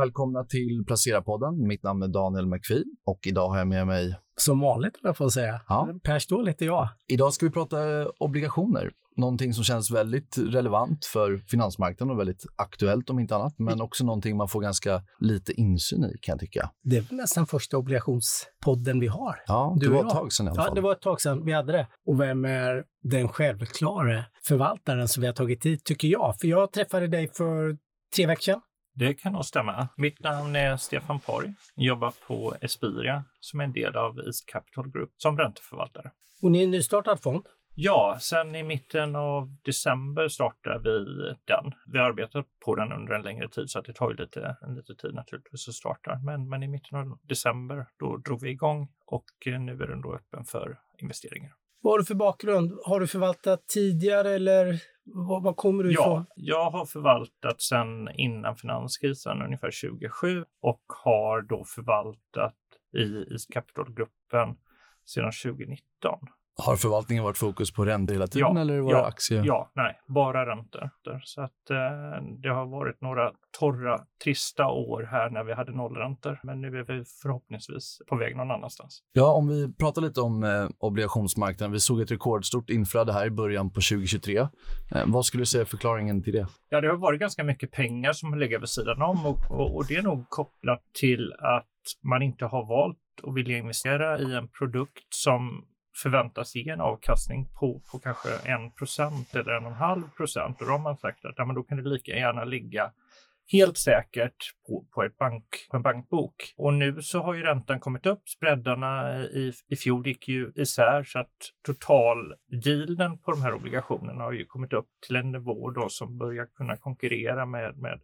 Välkomna till Placera-podden. Mitt namn är Daniel McPhee och idag har jag med mig... Som vanligt, jag får säga. Ja. Per Ståhl heter jag. Idag ska vi prata obligationer. Någonting som känns väldigt relevant för finansmarknaden och väldigt aktuellt om inte annat, men också någonting man får ganska lite insyn i kan jag tycka. Det är väl nästan första obligationspodden vi har. Ja, Du det var ett tag sedan i alla Ja, fall. det var ett tag sedan vi hade det. Och vem är den självklara förvaltaren som vi har tagit hit, tycker jag? För jag träffade dig för tre veckor sedan. Det kan nog stämma. Mitt namn är Stefan Porg. Jobbar på Espiria som är en del av East Capital Group som ränteförvaltare. Och ni är en nystartad fond. Ja, sen i mitten av december startade vi den. Vi har arbetat på den under en längre tid så att det tar ju lite, lite tid naturligtvis att starta. Men, men i mitten av december då drog vi igång och eh, nu är den då öppen för investeringar. Vad har du för bakgrund? Har du förvaltat tidigare eller var kommer du ifrån? Ja, jag har förvaltat sedan innan finanskrisen, ungefär 2007 och har då förvaltat i East Capital-gruppen sedan 2019. Har förvaltningen varit fokus på räntor hela tiden Ja, eller var det ja, aktier? Ja, nej, bara räntor. Så att eh, det har varit några torra, trista år här när vi hade nollräntor. Men nu är vi förhoppningsvis på väg någon annanstans. Ja, om vi pratar lite om eh, obligationsmarknaden. Vi såg ett rekordstort inflöde här i början på 2023. Eh, vad skulle du säga är förklaringen till det? Ja, det har varit ganska mycket pengar som har legat vid sidan om och, och, och det är nog kopplat till att man inte har valt att vilja investera i en produkt som förväntas ge en avkastning på, på kanske 1% eller 1,5 procent. Och då har man sagt att ja, men då kan det lika gärna ligga helt säkert på, på, ett bank, på en bankbok. Och nu så har ju räntan kommit upp. Spreadarna i, i fjol gick ju isär så att totaldealen på de här obligationerna har ju kommit upp till en nivå då som börjar kunna konkurrera med, med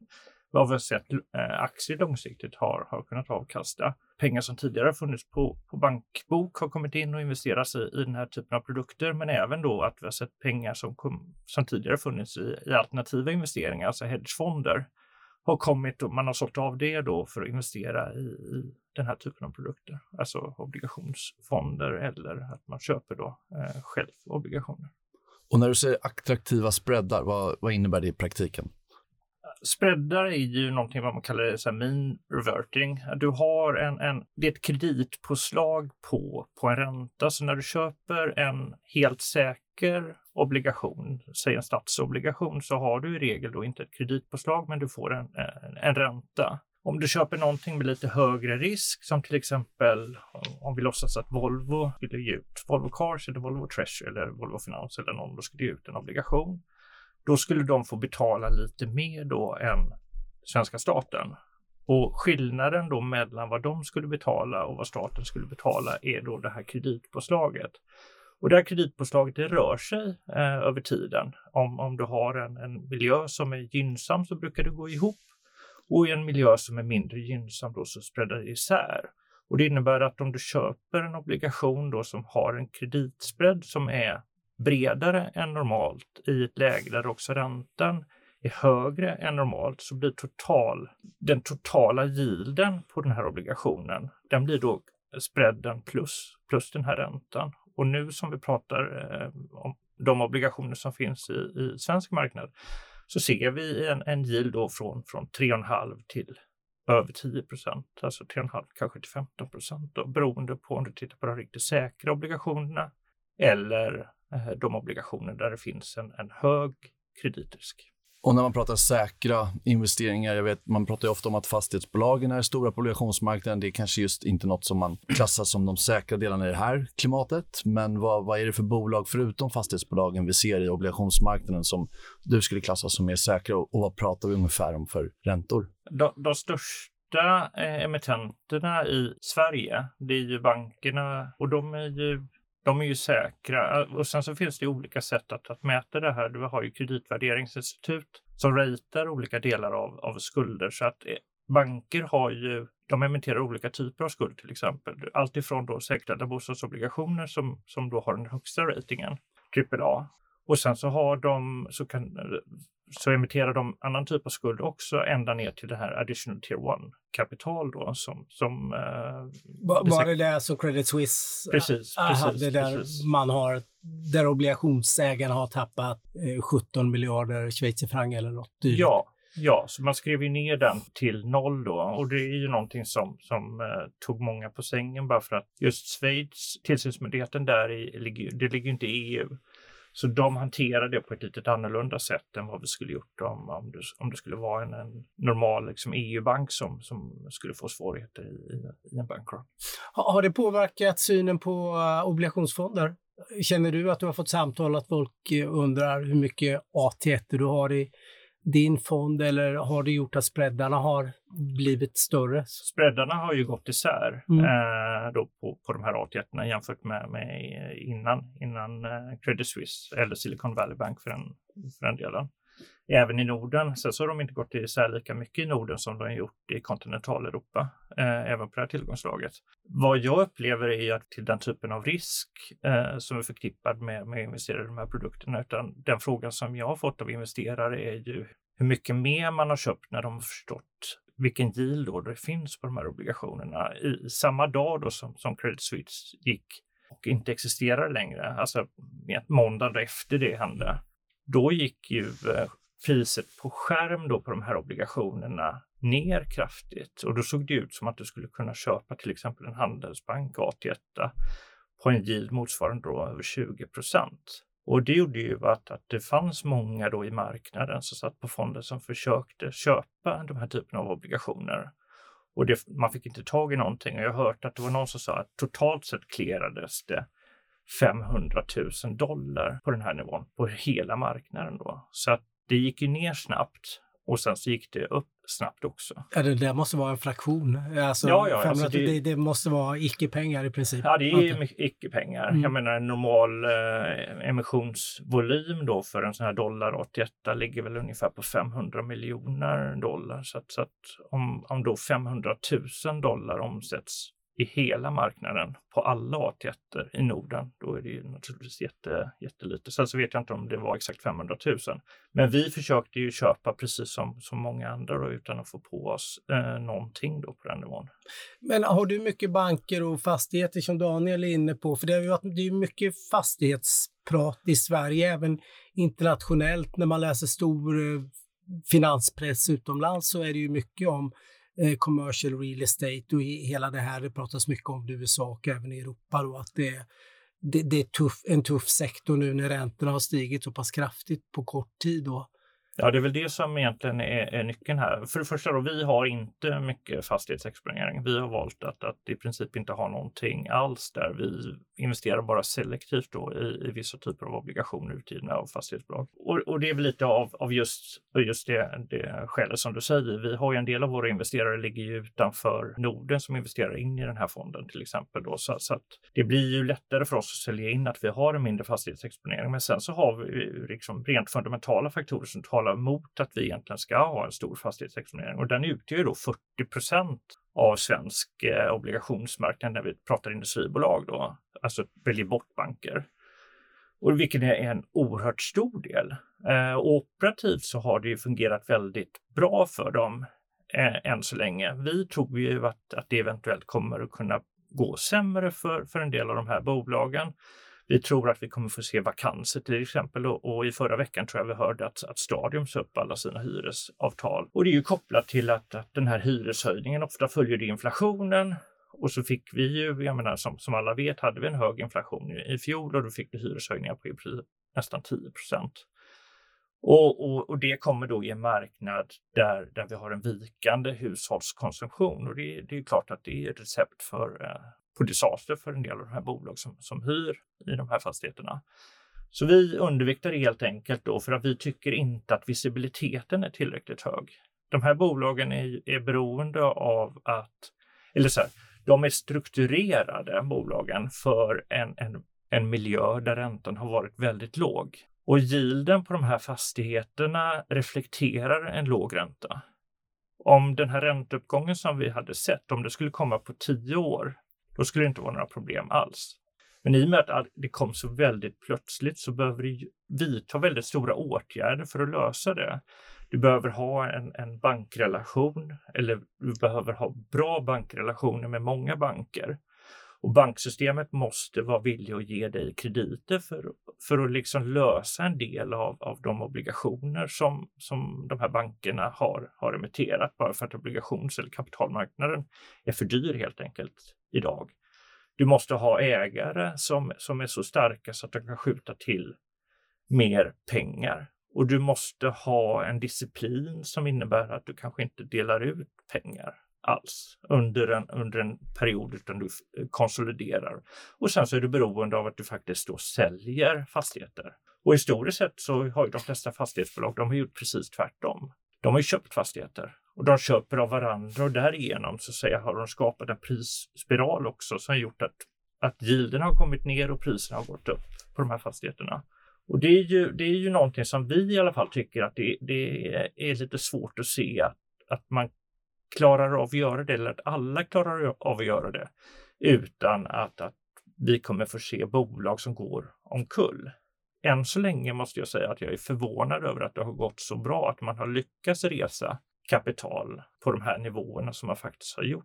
vad vi har sett eh, aktier långsiktigt har, har kunnat avkasta. Pengar som tidigare har funnits på, på bankbok har kommit in och investerats i, i den här typen av produkter, men även då att vi har sett pengar som, kom, som tidigare funnits i, i alternativa investeringar, alltså hedgefonder, har kommit och man har sålt av det då för att investera i, i den här typen av produkter, alltså obligationsfonder eller att man köper då eh, själv obligationer. Och när du säger attraktiva spreadar, vad, vad innebär det i praktiken? Spreadar är ju någonting vad man kallar det, så här mean reverting. Du har en, en, det är ett kreditpåslag på, på en ränta. Så när du köper en helt säker obligation, säg en statsobligation, så har du i regel då inte ett kreditpåslag, men du får en, en, en ränta. Om du köper någonting med lite högre risk, som till exempel om vi låtsas att Volvo skulle ge ut Volvo Cars eller Volvo Treasure eller Volvo Finans eller någon, då skulle ge ut en obligation då skulle de få betala lite mer då än svenska staten. Och skillnaden då mellan vad de skulle betala och vad staten skulle betala är då det här kreditpåslaget. Och det här kreditpåslaget det rör sig eh, över tiden. Om, om du har en, en miljö som är gynnsam så brukar det gå ihop. Och i en miljö som är mindre gynnsam då så spreadar det isär. Och det innebär att om du köper en obligation då som har en kreditspread som är bredare än normalt i ett läge där också räntan är högre än normalt så blir total, den totala yielden på den här obligationen, den blir då spreaden plus, plus den här räntan. Och nu som vi pratar eh, om de obligationer som finns i, i svensk marknad så ser vi en, en yield då från, från 3,5 till över 10 procent, alltså 3,5 kanske till 15 procent beroende på om du tittar på de riktigt säkra obligationerna eller de obligationer där det finns en, en hög kreditrisk. Och när man pratar säkra investeringar, jag vet, man pratar ju ofta om att fastighetsbolagen är stora på obligationsmarknaden. Det är kanske just inte något som man klassar som de säkra delarna i det här klimatet. Men vad, vad är det för bolag förutom fastighetsbolagen vi ser i obligationsmarknaden som du skulle klassa som mer säkra och, och vad pratar vi ungefär om för räntor? De, de största eh, emittenterna i Sverige, det är ju bankerna och de är ju de är ju säkra och sen så finns det olika sätt att, att mäta det här. Du har ju kreditvärderingsinstitut som ratear olika delar av, av skulder så att eh, banker har ju, de emitterar olika typer av skuld till exempel. Alltifrån då säkrade bostadsobligationer som, som då har den högsta ratingen, AAA. Och sen så har de, så kan, eh, så emitterar de annan typ av skuld också ända ner till det här additional tier 1-kapital då som... som eh, Var, var det där som Credit Suisse Precis, ah, precis, hade där precis. man har, där obligationsägarna har tappat eh, 17 miljarder schweizerfranc eller något dylikt? Ja, Ja, så man skrev ju ner den till noll då och det är ju någonting som, som eh, tog många på sängen bara för att just Schweiz, tillsynsmyndigheten där, i, det ligger inte i EU. Så de hanterar det på ett lite annorlunda sätt än vad vi skulle gjort om, om, det, om det skulle vara en, en normal liksom, EU-bank som, som skulle få svårigheter i, i, i en bankrun. Har, det påverkat synen på eh, obligationsfonder? Känner du att du har fått samtal att folk eh, undrar hur mycket AT1 du har i din fond eller har det gjort att spreadarna har blivit större? Spreadarna har ju gått isär mm. eh, då på, på de här AT1 jämfört med, med innan, innan eh, Credit Suisse eller Silicon Valley Bank för den, för den delen även i Norden. Sen så har de inte gått isär lika mycket i Norden som de har gjort i kontinentaleuropa, eh, även på det här tillgångslaget. Vad jag upplever är att till den typen av risk eh, som är förknippad med, med att investera i de här produkterna, utan den frågan som jag har fått av investerare är ju hur mycket mer man har köpt när de har förstått vilken yield då det finns på de här obligationerna. I samma dag då som, som Credit Suisse gick och inte existerar längre, alltså måndagen efter det hände, då gick ju eh, priset på skärm då på de här obligationerna ner kraftigt och då såg det ut som att du skulle kunna köpa till exempel en Handelsbank AT1 på en yield motsvarande då över 20 procent. Och det gjorde ju att, att det fanns många då i marknaden som satt på fonder som försökte köpa de här typen av obligationer. Och det, man fick inte tag i någonting. Och jag har hört att det var någon som sa att totalt sett klerades det 500 000 dollar på den här nivån på hela marknaden då. Så att det gick ju ner snabbt och sen så gick det upp snabbt också. Ja, det där måste vara en fraktion. Alltså, ja, ja, alltså det, det, det, måste vara icke-pengar i princip. Ja, det är icke-pengar. Mm. Jag menar en normal eh, emissionsvolym då för en sån här dollar 81 ligger väl ungefär på 500 miljoner dollar. Så att, så att om, om då 500 000 dollar omsätts i hela marknaden på alla A1 i Norden, då är det ju naturligtvis jätte, jättelite. Sen så vet jag inte om det var exakt 500 000. Men vi försökte ju köpa precis som, som många andra då, utan att få på oss eh, någonting då på den nivån. Men har du mycket banker och fastigheter som Daniel är inne på? För det är ju det är mycket fastighetsprat i Sverige, även internationellt. När man läser stor eh, finanspress utomlands så är det ju mycket om Eh, commercial real estate och hela det här. Det pratas mycket om det i USA och även i Europa då, att det, det, det är tuff, en tuff sektor nu när räntorna har stigit så pass kraftigt på kort tid. Då. Ja, det är väl det som egentligen är, är nyckeln här. För det första, då, vi har inte mycket fastighetsexponering. Vi har valt att, att i princip inte ha någonting alls där. Vi investerar bara selektivt då i, i vissa typer av obligationer utgivna av fastighetsbolag. Och, och, det är väl lite av, av just, just det, det skälet som du säger. Vi har ju en del av våra investerare ligger ju utanför Norden som investerar in i den här fonden till exempel. Då. Så, så att det blir ju lättare för oss att sälja in att vi har en mindre fastighetsexponering. Men sen så har vi liksom rent fundamentala faktorer som talar mot att vi egentligen ska ha en stor fastighetsexponering och den utgör då 40 procent av svensk eh, obligationsmarknad när vi pratar industribolag då, alltså väljer bort banker. Och vilket är en oerhört stor del. Eh, operativt så har det ju fungerat väldigt bra för dem eh, än så länge. Vi tror ju att, att det eventuellt kommer att kunna gå sämre för, för en del av de här bolagen. Vi tror att vi kommer få se vakanser till exempel och, och i förra veckan tror jag vi hörde att, att Stadium sa upp alla sina hyresavtal. Och det är ju kopplat till att, att den här hyreshöjningen ofta följer inflationen och så fick vi ju, jag menar som, som alla vet, hade vi en hög inflation i, fjol och då fick vi hyreshöjningar på nästan 10 procent. Och, och, och, det kommer då i en marknad där, där vi har en vikande hushållskonsumtion och det, det är klart att det är ett recept för, eh, på disaster för en del av de här bolag som, som hyr i de här fastigheterna. Så vi underviktar helt enkelt då för att vi tycker inte att visibiliteten är tillräckligt hög. De här bolagen är, är beroende av att, eller så här, de är strukturerade bolagen för en, en, en miljö där räntan har varit väldigt låg. Och yielden på de här fastigheterna reflekterar en låg ränta. Om den här ränteuppgången som vi hade sett, om det skulle komma på tio år, då skulle det inte vara några problem alls. Men i och med att det kom så väldigt plötsligt så behöver du vidta väldigt stora åtgärder för att lösa det. Du behöver ha en, en bankrelation eller du behöver ha bra bankrelationer med många banker. Och banksystemet måste vara villig att ge dig krediter för, för att liksom lösa en del av, av de obligationer som, som de här bankerna har, har emitterat bara för att obligations eller kapitalmarknaden är för dyr helt enkelt idag. Du måste ha ägare som, som är så starka så att de kan skjuta till mer pengar. Och du måste ha en disciplin som innebär att du kanske inte delar ut pengar alls under en, under en period utan du konsoliderar. Och sen så är du beroende av att du faktiskt då säljer fastigheter. Och historiskt sett så har ju de flesta fastighetsbolag, de har gjort precis tvärtom. De har ju köpt fastigheter och de köper av varandra och därigenom så säga, har de skapat en prisspiral också som har gjort att, att yielden har kommit ner och priserna har gått upp på de här fastigheterna. Och det är ju, det är ju någonting som vi i alla fall tycker att det, det är lite svårt att se att, att man klarar av att göra det eller att alla klarar av att göra det utan att, att vi kommer få se bolag som går omkull. Än så länge måste jag säga att jag är förvånad över att det har gått så bra, att man har lyckats resa kapital på de här nivåerna som man faktiskt har gjort.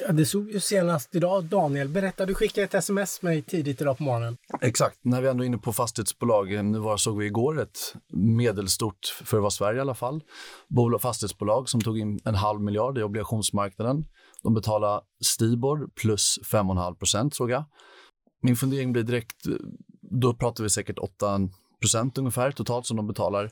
Ja, det såg ju senast idag. Daniel, berätta, du skickade ett sms med mig tidigt idag på morgonen. Exakt, när vi ändå är inne på fastighetsbolag. Nu var, såg vi igår ett medelstort, för att vara Sverige i alla fall, bolag, fastighetsbolag som tog in en halv miljard i obligationsmarknaden. De betalade Stibor plus 5,5 procent såg jag. Min fundering blir direkt, då pratar vi säkert 8 procent ungefär totalt som de betalar.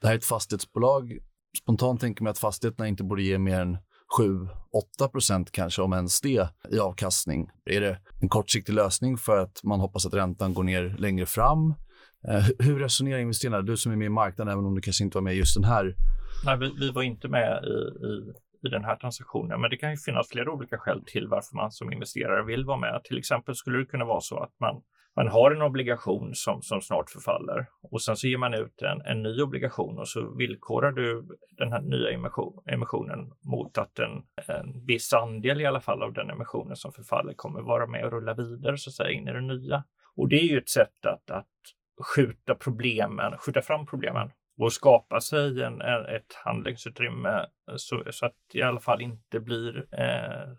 Det här är ett fastighetsbolag. Spontant tänker man att fastigheterna inte borde ge mer än 7-8 procent kanske, om ens det, i avkastning. Är det en kortsiktig lösning för att man hoppas att räntan går ner längre fram? Eh, hur resonerar investerarna? Du som är med i marknaden, även om du kanske inte var med just den här. Nej, vi, vi var inte med i, i, i den här transaktionen, men det kan ju finnas flera olika skäl till varför man som investerare vill vara med. Till exempel skulle det kunna vara så att man man har en obligation som, som snart förfaller och sen så ger man ut en, en ny obligation och så villkorar du den här nya emission, emissionen mot att en, en viss andel i alla fall av den emissionen som förfaller kommer vara med och rulla vidare så att säga in i det nya. Och det är ju ett sätt att, att skjuta problemen, skjuta fram problemen och skapa sig en, ett handlingsutrymme så, så, att det i alla fall inte blir eh,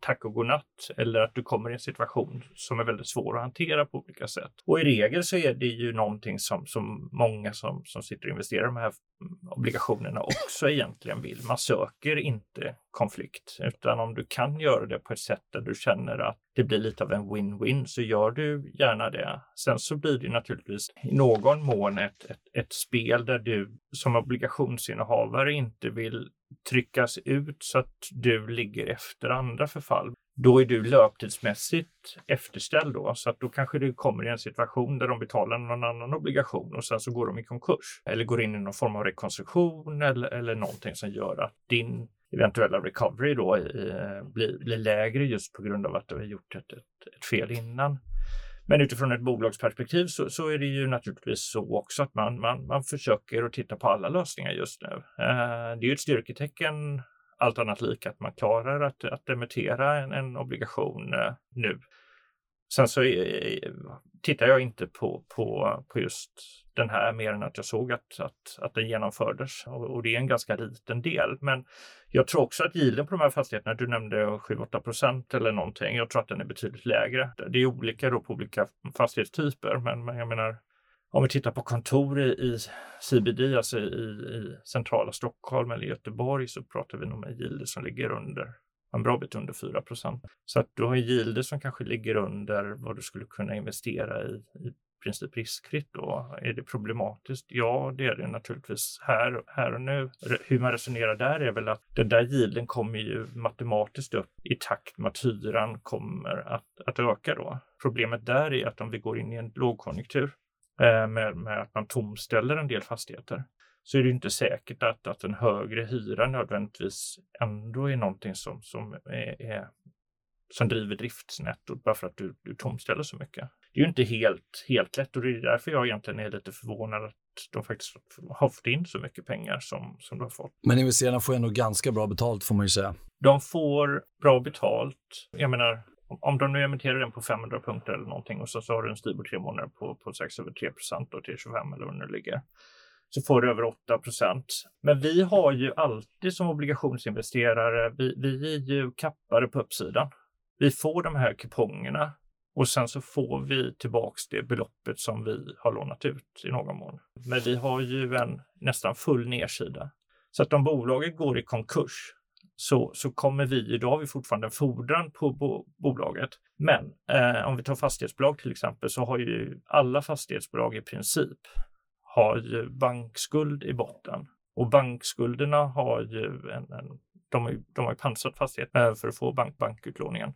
tack och godnatt eller att du kommer i en situation som är väldigt svår att hantera på olika sätt. Och i regel så är det ju någonting som, som många som, som sitter och investerar i de här obligationerna också egentligen vill. Man söker inte konflikt, utan om du kan göra det på ett sätt där du känner att det blir lite av en win-win så gör du gärna det. Sen så blir det naturligtvis i någon mån ett, ett, ett spel där du som obligationsinnehavare inte vill tryckas ut så att du ligger efter andra förfall. Då är du löptidsmässigt efterställd då, så att då kanske du kommer i en situation där de betalar någon annan obligation och sen så går de i konkurs eller går in i någon form av rekonstruktion eller, eller någonting som gör att din eventuella recovery då eh, blir, blir, lägre just på grund av att du har gjort ett, ett, ett fel innan. Men utifrån ett bolagsperspektiv så, så, är det ju naturligtvis så också att man, man, man försöker att titta på alla lösningar just nu. Eh, det är ju ett styrketecken, allt annat lika, att man klarar att, att emittera en, en obligation eh, nu. Sen så eh, tittar jag inte på, på, på just den här mer än att jag såg att, att, att den genomfördes och, och, det är en ganska liten del. Men jag tror också att yielden på de här fastigheterna, du nämnde 7-8 procent eller någonting. Jag tror att den är betydligt lägre. Det är olika då på olika fastighetstyper, men, men jag menar om vi tittar på kontor i, i CBD, alltså i, i, centrala Stockholm eller Göteborg, så pratar vi nog med yielder som ligger under en bra bit under 4% Så att du har yielder som kanske ligger under vad du skulle kunna investera i, i princip riskfritt då. Är det problematiskt? Ja, det är det naturligtvis här, här och nu. Hur man resonerar där är väl att den där yielden kommer ju matematiskt upp i takt med att hyran kommer att, att öka då. Problemet där är att om vi går in i en lågkonjunktur eh, med, med att man tomställer en del fastigheter så är det inte säkert att, att en högre hyra nödvändigtvis ändå är någonting som, som, är, är som driver driftsnettot bara för att du, du tomställer så mycket. Det är ju inte helt, helt lätt och det är därför jag egentligen är lite förvånad att de faktiskt har fått in så mycket pengar som, som de har fått. Men investerarna får ändå ganska bra betalt får man ju säga. De får bra betalt. Jag menar, om de nu emitterar den på 500 punkter eller någonting och så, så har du en Stibor tre månader på, på 6 över 3 procent och till 25 eller vad det nu ligger så får du över 8 procent. Men vi har ju alltid som obligationsinvesterare, vi, vi är ju kappare på uppsidan. Vi får de här kupongerna och sen så får vi tillbaks det beloppet som vi har lånat ut i någon mån. Men vi har ju en nästan full nedsida. Så att om bolaget går i konkurs så, så kommer vi, idag har vi fortfarande en fordran på bo, bolaget. Men eh, om vi tar fastighetsbolag till exempel så har ju alla fastighetsbolag i princip har ju bankskuld i botten. Och bankskulderna har ju en, en de, har, de har ju pansrat fastigheten eh, för att få bank, bankutlåningen.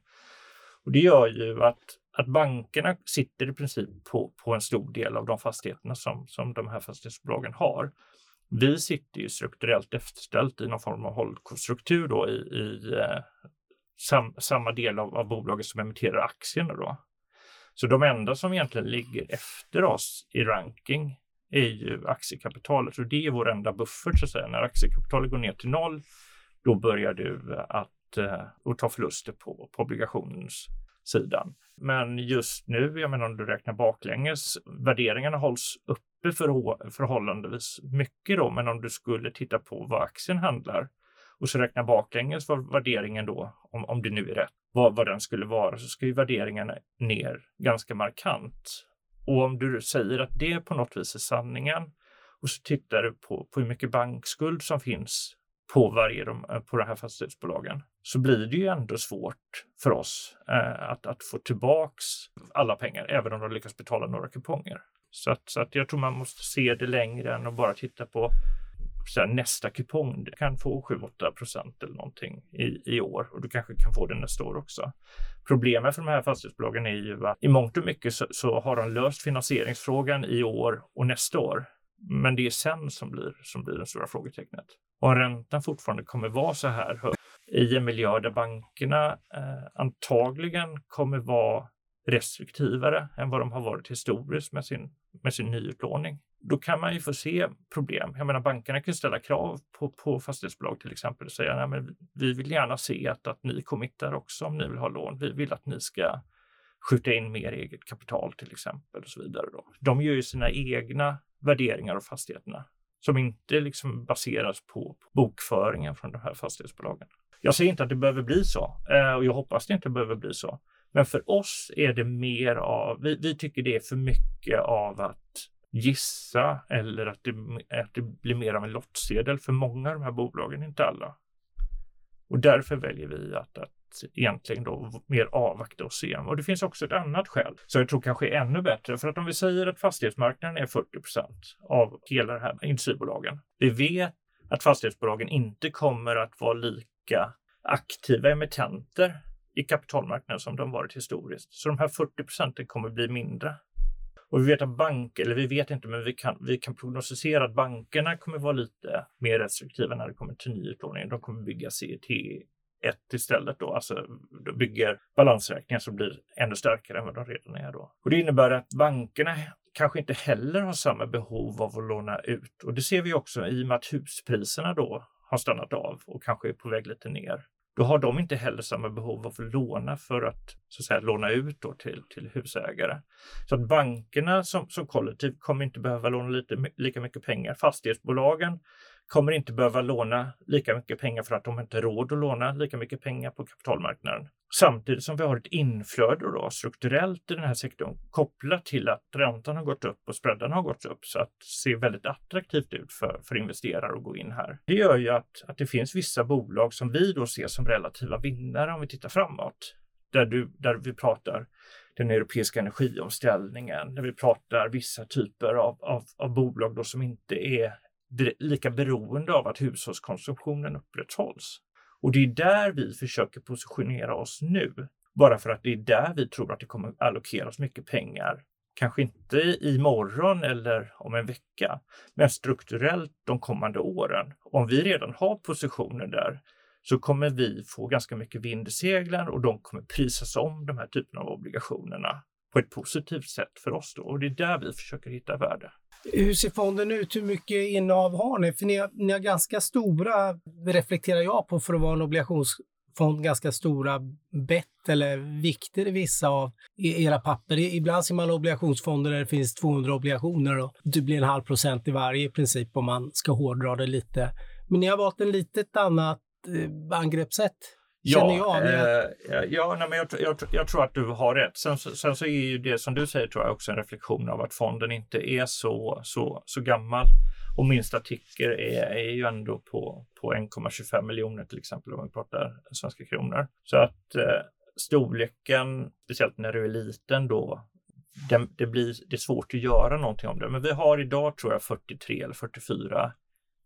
Och det gör ju att, att bankerna sitter i princip på, på en stor del av de fastigheterna som, som de här fastighetsbolagen har. Vi sitter ju strukturellt efterställt i någon form av hållstruktur då i, i eh, sam, samma del av, av bolaget som emitterar aktierna då. Så de enda som egentligen ligger efter oss i ranking är ju aktiekapitalet och det är vår enda buffert så att säga. När aktiekapitalet går ner till noll, då börjar du att eh, ta förluster på, på obligationssidan. Men just nu, jag menar om du räknar baklänges, värderingarna hålls uppe för, förhållandevis mycket då, men om du skulle titta på vad aktien handlar och så räkna baklänges vad värderingen då, om, om det nu är rätt, vad, vad den skulle vara, så ska ju värderingarna ner ganska markant. Och om du säger att det på något vis är sanningen och så tittar du på, på hur mycket bankskuld som finns på varje de, eh, på de här fastighetsbolagen så blir det ju ändå svårt för oss eh, att, att få tillbaks alla pengar, även om de lyckas betala några kuponger. Så att, så att jag tror man måste se det längre än att bara titta på här, nästa kupong. Du kan få 7-8 procent eller någonting i, i år och du kanske kan få det nästa år också. Problemet för de här fastighetsbolagen är ju att i mångt och mycket så, så har de löst finansieringsfrågan i år och nästa år. Men det är sen som blir, som blir det stora frågetecknet. Och om räntan fortfarande kommer vara så här hög i en miljö där bankerna eh, antagligen kommer vara restriktivare än vad de har varit historiskt med sin, med sin nyutlåning. Då kan man ju få se problem. Jag menar bankerna kan ställa krav på, på fastighetsbolag till exempel och säga Nej, men vi vill gärna se att, att ni committar också om ni vill ha lån. Vi vill att ni ska skjuta in mer eget kapital till exempel och så vidare. Då. De gör ju sina egna värderingar av fastigheterna som inte liksom baseras på bokföringen från de här fastighetsbolagen. Jag säger inte att det behöver bli så eh, och jag hoppas det inte behöver bli så. Men för oss är det mer av, vi, vi tycker det är för mycket av att gissa eller att det, att det blir mer av en lottsedel för många av de här bolagen, inte alla. Och därför väljer vi att, att egentligen då mer avvakta och se. Och det finns också ett annat skäl som jag tror kanske är ännu bättre. För att om vi säger att fastighetsmarknaden är 40% av hela de här industribolagen. Vi vet att fastighetsbolagen inte kommer att vara lika aktiva emittenter i kapitalmarknaden som de varit historiskt. Så de här 40 procenten kommer bli mindre. Och vi vet att bank, eller vi vet inte, men vi kan, vi kan prognostisera att bankerna kommer vara lite mer restriktiva när det kommer till nyutlåning. De kommer bygga CET 1 istället då, alltså då bygger balansräkningar som blir ännu starkare än vad de redan är då. Och det innebär att bankerna kanske inte heller har samma behov av att låna ut. Och det ser vi också i och med att huspriserna då har stannat av och kanske är på väg lite ner då har de inte heller samma behov av att låna för att, så att säga, låna ut då till, till husägare. Så att bankerna som, som kollektiv kommer inte behöva låna lite, lika mycket pengar. Fastighetsbolagen kommer inte behöva låna lika mycket pengar för att de inte har råd att låna lika mycket pengar på kapitalmarknaden. Samtidigt som vi har ett inflöde då, strukturellt i den här sektorn kopplat till att räntan har gått upp och spreadarna har gått upp så att det ser väldigt attraktivt ut för, för investerare att gå in här. Det gör ju att, att det finns vissa bolag som vi då ser som relativa vinnare om vi tittar framåt. Där, du, där vi pratar den europeiska energiomställningen, där vi pratar vissa typer av, av, av bolag då som inte är lika beroende av att hushållskonsumtionen upprätthålls. Och det är där vi försöker positionera oss nu. Bara för att det är där vi tror att det kommer allokeras mycket pengar. Kanske inte i morgon eller om en vecka, men strukturellt de kommande åren. Om vi redan har positioner där så kommer vi få ganska mycket vind i seglen och de kommer prisas om, de här typerna av obligationerna, på ett positivt sätt för oss. Då. Och det är där vi försöker hitta värde. Hur ser fonden ut? Hur mycket innehav har ni? För ni har, ni har ganska stora, reflekterar jag på för att vara en obligationsfond, ganska stora bett eller vikter i vissa av e-, era papper. Ibland ser man obligationsfonder där det finns 200 obligationer och det blir en halv procent i varje i princip om man ska hårdra det lite. Men ni har valt en litet annat eh, angreppssätt. Känner jag, eh, ja nej, men jag, jag, jag, tror att du har rätt. Sen, sen, så är ju det som du säger tror jag också en reflektion av att fonden inte är så, så, så gammal. Och minsta ticker är, är ju ändå på, på 1,25 miljoner till exempel om vi pratar svenska kronor. Så att eh, storleken, speciellt när du är liten då, det, det, blir, det är svårt att göra någonting om det. Men vi har idag tror jag 43 eller 44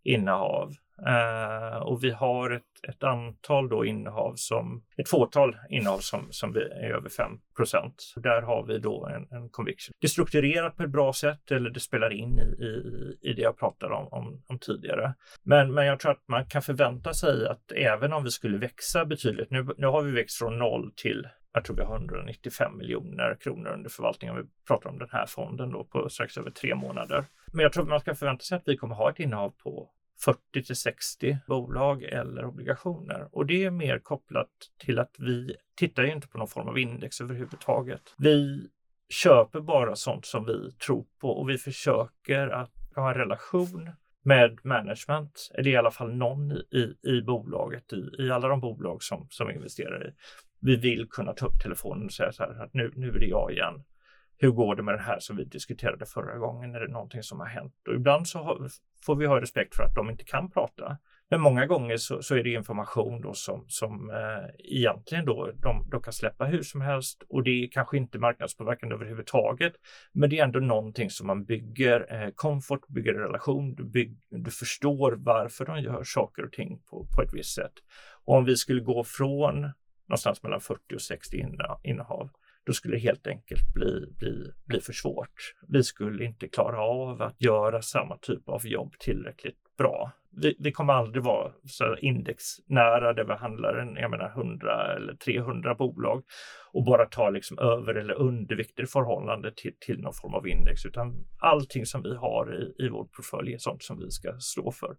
innehav. Uh, och vi har ett, ett, antal då innehav som, ett fåtal innehav som, som är över 5 procent. Där har vi då en, en conviction. Det är strukturerat på ett bra sätt eller det spelar in i, i, i det jag pratade om, om, om, tidigare. Men, men jag tror att man kan förvänta sig att även om vi skulle växa betydligt, nu, nu har vi växt från noll till jag tror vi har 195 miljoner kronor under förvaltning om vi pratar om den här fonden då på strax över tre månader. Men jag tror man ska förvänta sig att vi kommer ha ett innehav på 40 till 60 bolag eller obligationer. Och det är mer kopplat till att vi tittar ju inte på någon form av index överhuvudtaget. Vi köper bara sånt som vi tror på och vi försöker att ha en relation med management, eller i alla fall någon i, i bolaget, i, i alla de bolag som, som investerar i. Vi vill kunna ta upp telefonen och säga så här att nu, nu är det jag igen hur går det med det här som vi diskuterade förra gången? Är det någonting som har hänt? Och ibland så har, får vi ha respekt för att de inte kan prata. Men många gånger så, så är det information då som, som eh, egentligen då de, de kan släppa hur som helst och det är kanske inte marknadspåverkande överhuvudtaget. Men det är ändå någonting som man bygger eh, komfort, bygger relation, du, bygg, du förstår varför de gör saker och ting på, på ett visst sätt. Och om vi skulle gå från någonstans mellan 40 och 60 innehav då skulle det helt enkelt bli, bli, bli för svårt. Vi skulle inte klara av att göra samma typ av jobb tillräckligt bra vi, vi, kommer aldrig vara så indexnära där vi handlar en, jag menar 100 eller 300 bolag och bara ta liksom över eller undervikter i förhållande till, till någon form av index, utan allting som vi har i, i vår portfölj är sånt som vi ska stå för,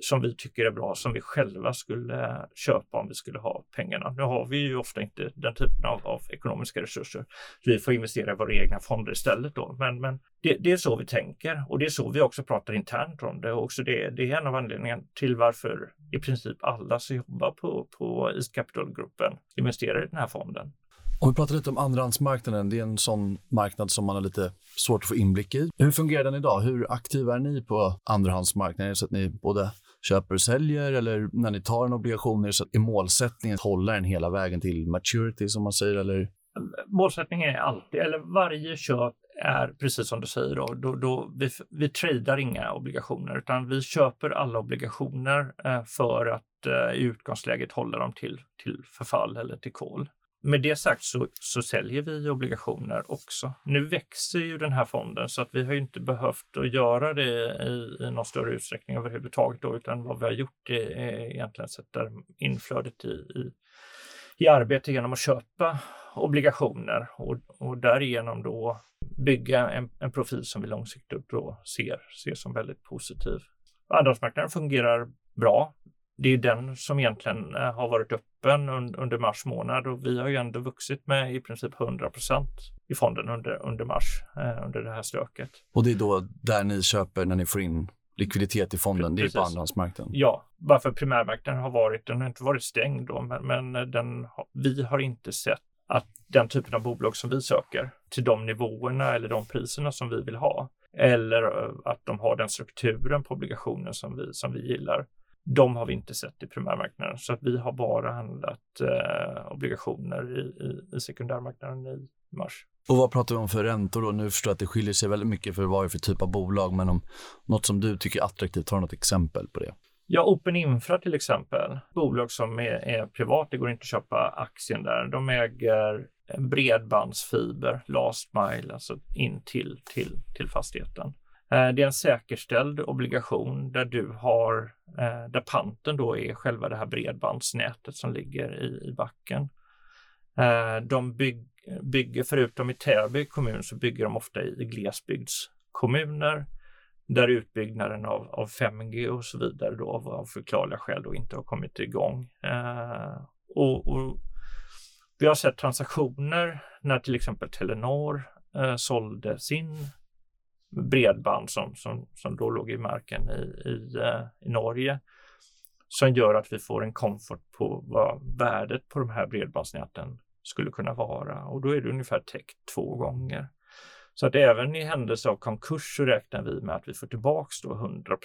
som vi tycker är bra, som vi själva skulle köpa om vi skulle ha pengarna. Nu har vi ju ofta inte den typen av, av ekonomiska resurser, så vi får investera i våra egna fonder istället då. Men, men det, det, är så vi tänker och det är så vi också pratar internt om det och också det, det är en av anledningen till varför i princip alla som jobbar på, på East Capital-gruppen investerar i den här fonden. Om vi pratar lite om andrahandsmarknaden, det är en sån marknad som man har lite svårt att få inblick i. Hur fungerar den idag? Hur aktiva är ni på andrahandsmarknaden? Är det så att ni både köper och säljer eller när ni tar en obligation, är det så att är målsättningen att hålla den hela vägen till maturity som man säger? Eller? Målsättningen är alltid, eller varje köp är precis som du säger, då, då, då vi, vi tradar inga obligationer utan vi köper alla obligationer eh, för att eh, i utgångsläget hålla dem till, till förfall eller till kol. Med det sagt så, så säljer vi obligationer också. Nu växer ju den här fonden så att vi har inte behövt att göra det i, i någon större utsträckning överhuvudtaget då, utan vad vi har gjort är, är egentligen sätta inflödet i, i, i arbete genom att köpa obligationer och, och därigenom då bygga en, en profil som vi långsiktigt då ser, ser som väldigt positiv. Andrahandsmarknaden fungerar bra. Det är den som egentligen eh, har varit öppen under mars månad och vi har ju ändå vuxit med i princip 100% i fonden under, under mars, eh, under det här stöket. Och det är då där ni köper när ni får in likviditet i fonden, Precis. det är på andrahandsmarknaden? Ja, varför primärmarknaden har varit, den har inte varit stängd då, men, men den, vi har inte sett att den typen av bolag som vi söker till de nivåerna eller de priserna som vi vill ha eller eh, att de har den strukturen på obligationen som vi, som vi gillar. De har vi inte sett i primärmarknaden så att vi har bara handlat eh, obligationer i, i, i sekundärmarknaden i mars. Och vad pratar vi om för räntor då? Nu förstår jag att det skiljer sig väldigt mycket för vad det är för typ av bolag, men om något som du tycker är attraktivt, har du något exempel på det? Ja, Open Infra till exempel, bolag som är, är privat, det går inte att köpa aktien där. De äger bredbandsfiber, last mile, alltså in till, till, till fastigheten. Eh, det är en säkerställd obligation där du har, eh, där panten då är själva det här bredbandsnätet som ligger i, i backen. Eh, de bygg, bygger, förutom i Täby kommun, så bygger de ofta i glesbygdskommuner där utbyggnaden av, av 5G och så vidare då av förklarliga skäl då inte har kommit igång. Och, och, vi har sett transaktioner när till exempel Telenor eh, sålde sin bredband som, som, som då låg i marken i, i, eh, i Norge som gör att vi får en komfort på vad värdet på de här bredbandsnäten skulle kunna vara och då är det ungefär täckt två gånger. Så att även i händelse av konkurs så räknar vi med att vi får tillbaks då 100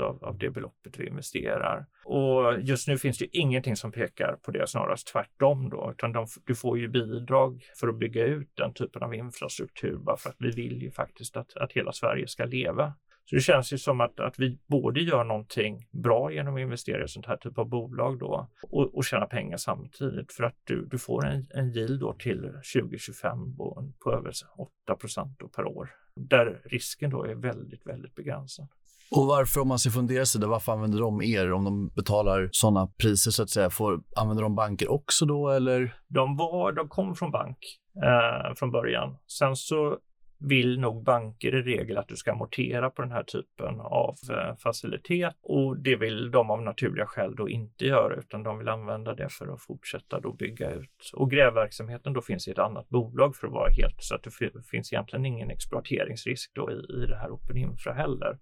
av, av det beloppet vi investerar. Och just nu finns det ingenting som pekar på det, snarast tvärtom då, utan de, du får ju bidrag för att bygga ut den typen av infrastruktur bara för att vi vill ju faktiskt att, att hela Sverige ska leva. Så det känns ju som att, att vi både gör någonting bra genom att investera i sånt här typ av bolag då och, och tjäna pengar samtidigt för att du, du får en, en yield då till 2025 på, på över 8% per år där risken då är väldigt, väldigt begränsad. Och varför, om man ska fundera sig, varför använder de er om de betalar sådana priser så att säga? Får, använder de banker också då eller? De, var, de kom från bank eh, från början. Sen så vill nog banker i regel att du ska amortera på den här typen av eh, facilitet och det vill de av naturliga skäl då inte göra utan de vill använda det för att fortsätta då bygga ut. Och grävverksamheten då finns i ett annat bolag för att vara helt så att det finns egentligen ingen exploateringsrisk då i, i det här Open Infra heller.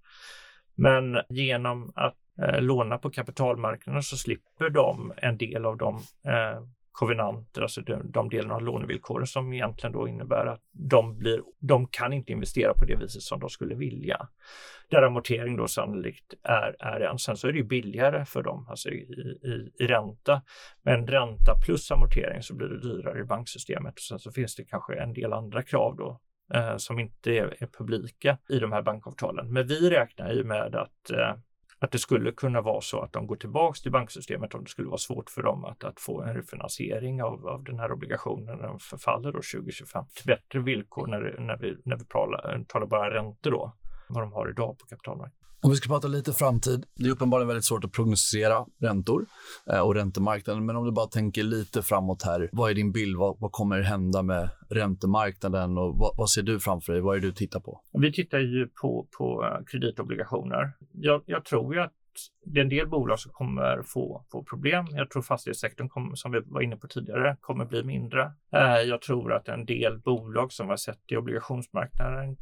Men genom att eh, låna på kapitalmarknaden så slipper de en del av de eh, kovenanter, alltså de, de delarna av lånevillkoren som egentligen då innebär att de, blir, de kan inte investera på det viset som de skulle vilja. Där amortering då sannolikt är, är en. Sen så är det ju billigare för dem, alltså i, i, i ränta. Men ränta plus amortering så blir det dyrare i banksystemet. Och sen så finns det kanske en del andra krav då eh, som inte är, är, publika i de här bankavtalen. Men vi räknar ju med att eh, att det skulle kunna vara så att de går tillbaks till banksystemet om det skulle vara svårt för dem att, att få en refinansiering av, av den här obligationen när de förfaller då 2025 till bättre villkor när, när vi, när vi talar, eh, talar bara räntor då, vad de har idag på kapitalmarknaden. Om vi ska prata lite framtid. Det är uppenbarligen väldigt svårt att prognostisera räntor eh, och räntemarknaden. Men om du bara tänker lite framåt här. Vad är din bild? Vad, vad kommer hända med räntemarknaden och vad, vad, ser du framför dig? Vad är det du tittar på? Vi tittar ju på, på eh, kreditobligationer. Jag, jag tror ju att det är en del bolag som kommer få, få problem. Jag tror fastighetssektorn, kommer, som vi var inne på tidigare, kommer bli mindre. Eh, jag tror att en del bolag som vi har sett i obligationsmarknaden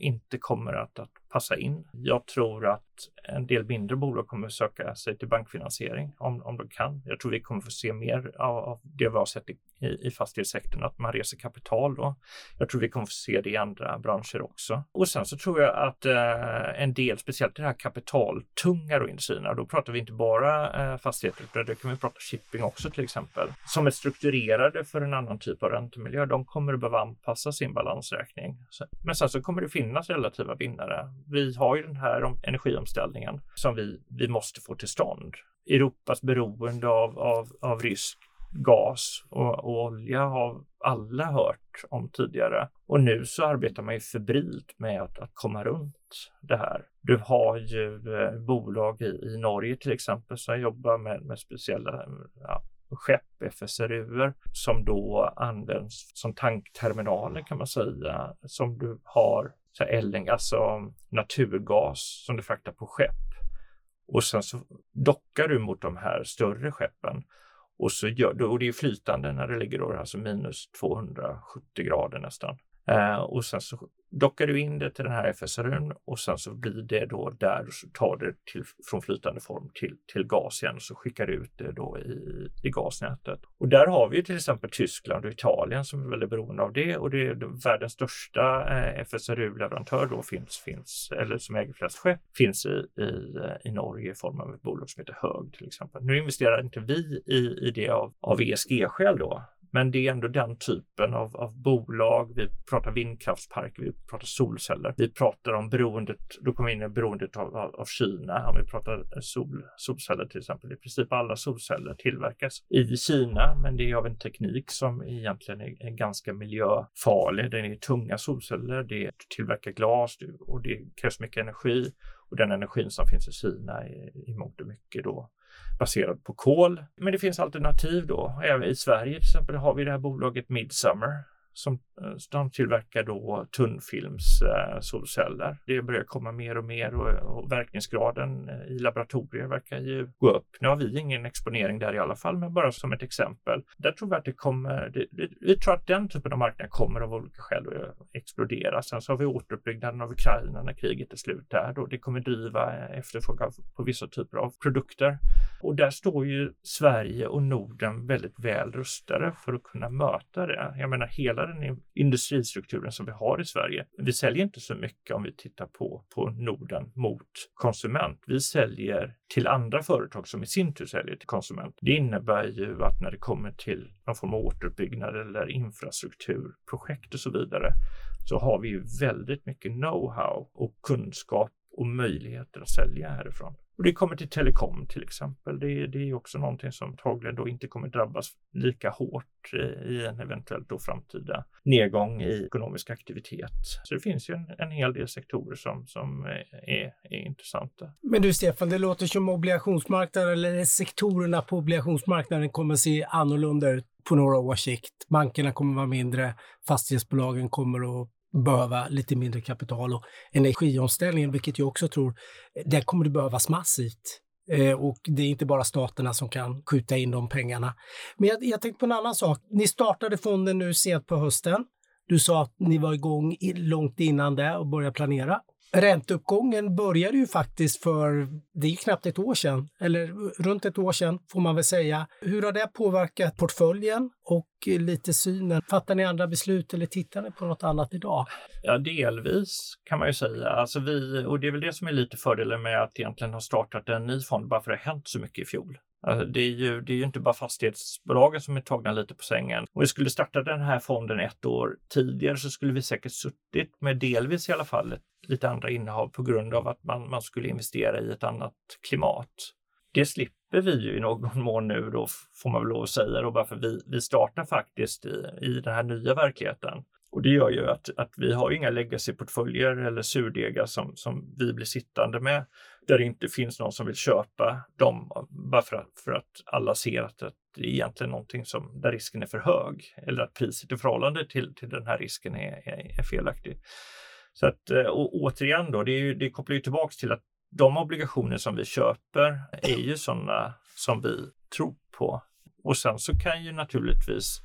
inte kommer att, att passa in. Jag tror att en del mindre bolag kommer söka sig till bankfinansiering om, om de kan. Jag tror vi kommer få se mer av, av det vi har sett i, i, fastighetssektorn, att man reser kapital då. Jag tror vi kommer få se det i andra branscher också. Och sen så tror jag att eh, en del, speciellt i här kapitaltunga då industrierna, då pratar vi inte bara eh, fastigheter, utan det kan vi prata shipping också till exempel, som är strukturerade för en annan typ av räntemiljö. De kommer att behöva anpassa sin balansräkning. Men sen så kommer det finnas relativa vinnare. Vi har ju den här energiomställningen som vi, vi måste få till stånd. Europas beroende av, av, av rysk gas och, och, olja har alla hört om tidigare. Och nu så arbetar man ju febrilt med att, att komma runt det här. Du har ju eh, bolag i, i Norge till exempel som jobbar med, med speciella ja, skepp, FSRU, som då används som tankterminaler kan man säga, som du har så LNG, alltså naturgas som du fraktar på skepp. Och sen så dockar du mot de här större skeppen och, så gör, och det är flytande när det ligger då, alltså minus 270 grader nästan. Eh, och sen så dockar du in det till den här FSRUn och sen så blir det då där och så tar det till, från flytande form till, till gas igen och så skickar du ut det då i, i gasnätet. Och där har vi ju till exempel Tyskland och Italien som är väldigt beroende av det och det är världens största eh, FSRU-leverantör då finns, finns, eller som äger flest skepp, finns i, i, i Norge i form av ett bolag som heter Hög till exempel. Nu investerar inte vi i, i det av, av ESG-skäl då, men det är ändå den typen av, av bolag. Vi pratar vindkraftsparker, vi pratar solceller. Vi pratar om beroendet, då kommer vi in i beroendet av, av, av Kina. Om vi pratar sol, solceller till exempel. I princip alla solceller tillverkas i Kina, men det är av en teknik som egentligen är, är ganska miljöfarlig. Den är tunga solceller, det tillverkar glas och det krävs mycket energi. Och den energin som finns i Kina är i mångt och mycket då baserad på kol. Men det finns alternativ då. Även i Sverige till exempel har vi det här bolaget Midsummer som eh, de tillverkar då tunnfilms eh, solceller. Det börjar komma mer och mer och, och verkningsgraden eh, i laboratorier verkar ju gå upp. Nu har vi ingen exponering där i alla fall, men bara som ett exempel. Där tror vi att det kommer, det, det, vi tror att den typen av marknad kommer av olika skäl att explodera. Sen så har vi återuppbyggnaden av Ukraina när kriget är slut där då. Det kommer driva efterfrågan på vissa typer av produkter. Och där står ju Sverige och Norden väldigt väl rustade för att kunna möta det. Jag menar hela den industristrukturen som vi har i Sverige. Vi säljer inte så mycket om vi tittar på, på Norden mot konsument. Vi säljer till andra företag som i sin tur säljer till konsument. Det innebär ju att när det kommer till någon form av återuppbyggnad eller infrastrukturprojekt och så vidare så har vi ju väldigt mycket know-how och kunskap och möjligheter att sälja härifrån. Och det kommer till telekom till exempel. Det, det är också någonting som antagligen då inte kommer drabbas lika hårt i en eventuellt då framtida nedgång i ekonomisk aktivitet. Så det finns ju en, en hel del sektorer som, som är, är intressanta. Men du Stefan, det låter som obligationsmarknaden eller sektorerna på obligationsmarknaden kommer se annorlunda ut på några års sikt. Bankerna kommer vara mindre, fastighetsbolagen kommer att behöva lite mindre kapital och energiomställningen, vilket jag också tror, eh, det kommer det behövas massivt. Eh, och det är inte bara staterna som kan skjuta in de pengarna. Men jag, jag tänkte på en annan sak. Ni startade fonden nu sent på hösten. Du sa att ni var igång långt innan det och började planera. Ränteuppgången började ju faktiskt för, det är knappt ett år sedan, eller runt ett år sedan får man väl säga. Hur har det påverkat portföljen och lite synen? Fattar ni andra beslut eller tittar ni på något annat idag? Ja, delvis kan man ju säga. Alltså vi, och det är väl det som är lite fördelen med att egentligen ha startat en ny fond bara för att det har hänt så mycket i fjol. Alltså det, är ju, det är ju inte bara fastighetsbolagen som är tagna lite på sängen. Om vi skulle starta den här fonden ett år tidigare så skulle vi säkert suttit med delvis i alla fall lite andra innehav på grund av att man, man skulle investera i ett annat klimat. Det slipper vi ju i någon mån nu då, får man väl lov att säga, då, bara för vi, vi startar faktiskt i, i den här nya verkligheten. Och det gör ju att, att vi har inga legacy-portföljer eller surdegar som, som vi blir sittande med där det inte finns någon som vill köpa dem bara för att, för att alla ser att det är egentligen någonting som, där risken är för hög eller att priset i förhållande till, till den här risken är, är, är felaktig. Så att eh, och återigen då, det, är ju, det kopplar ju tillbaks till att de obligationer som vi köper är ju sådana som vi tror på. Och sen så kan ju naturligtvis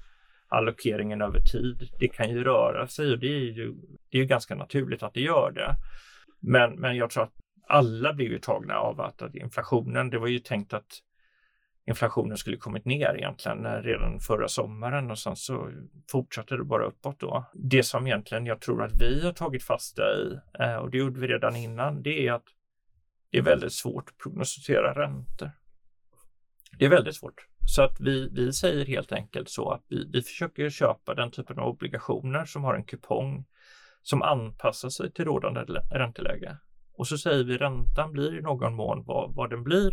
allokeringen över tid, det kan ju röra sig och det är ju, det är ju ganska naturligt att det gör det. Men, men jag tror att alla blir ju tagna av att, att inflationen, det var ju tänkt att inflationen skulle kommit ner egentligen redan förra sommaren och sen så fortsatte det bara uppåt då. Det som egentligen jag tror att vi har tagit fasta i eh, och det gjorde vi redan innan, det är att det är väldigt svårt att prognostisera räntor. Det är väldigt svårt. Så att vi, vi säger helt enkelt så att vi, vi försöker köpa den typen av obligationer som har en kupong som anpassar sig till rådande ränteläge. Och så säger vi räntan blir i någon mån vad, vad den blir.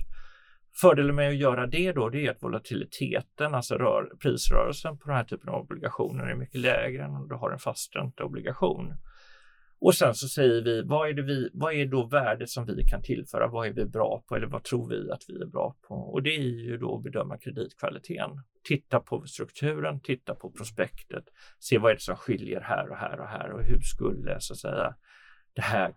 Fördelen med att göra det då, det är att volatiliteten, alltså rör, prisrörelsen på den här typen av obligationer är mycket lägre än om du har en fastränteobligation. Och sen så säger vi vad, är det vi, vad är då värdet som vi kan tillföra? Vad är vi bra på eller vad tror vi att vi är bra på? Och det är ju då att bedöma kreditkvaliteten. Titta på strukturen, titta på prospektet, se vad är det som skiljer här och här och här och hur skulle så att säga det här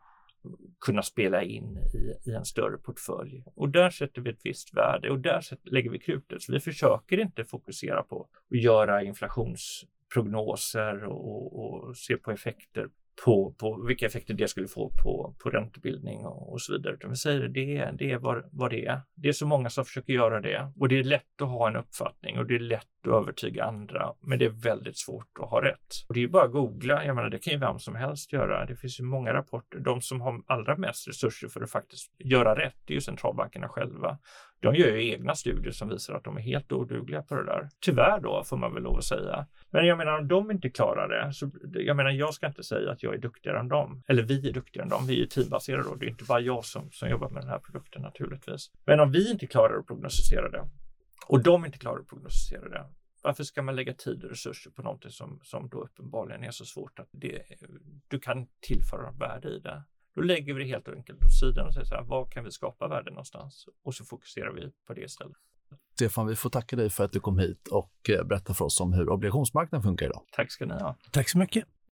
kunna spela in i, i en större portfölj. Och där sätter vi ett visst värde och där lägger vi krutet. Så vi försöker inte fokusera på att göra inflationsprognoser och, och se på effekter på, på vilka effekter det skulle få på, på räntebildning och, och så vidare. Utan vi säger det, det är vad, vad det är. Det är så många som försöker göra det och det är lätt att ha en uppfattning och det är lätt och övertyga andra. Men det är väldigt svårt att ha rätt. Och det är bara att googla. Jag menar, det kan ju vem som helst göra. Det finns ju många rapporter. De som har allra mest resurser för att faktiskt göra rätt, det är ju centralbankerna själva. De gör ju egna studier som visar att de är helt odugliga på det där. Tyvärr då, får man väl lov att säga. Men jag menar, om de inte klarar det, så jag menar, jag ska inte säga att jag är duktigare än dem. Eller vi är duktigare än dem. Vi är teambaserade då. Det är inte bara jag som, som jobbar med den här produkten naturligtvis. Men om vi inte klarar att prognostisera det och de inte klarar att prognostisera det, varför ska man lägga tid och resurser på någonting som, som då uppenbarligen är så svårt att det, du kan tillföra värde i det? Då lägger vi det helt enkelt åt sidan och säger så här, var kan vi skapa värde någonstans? Och så fokuserar vi på det istället. Stefan, vi får tacka dig för att du kom hit och eh, berättade för oss om hur obligationsmarknaden funkar idag. Tack ska ni ha. Tack så mycket.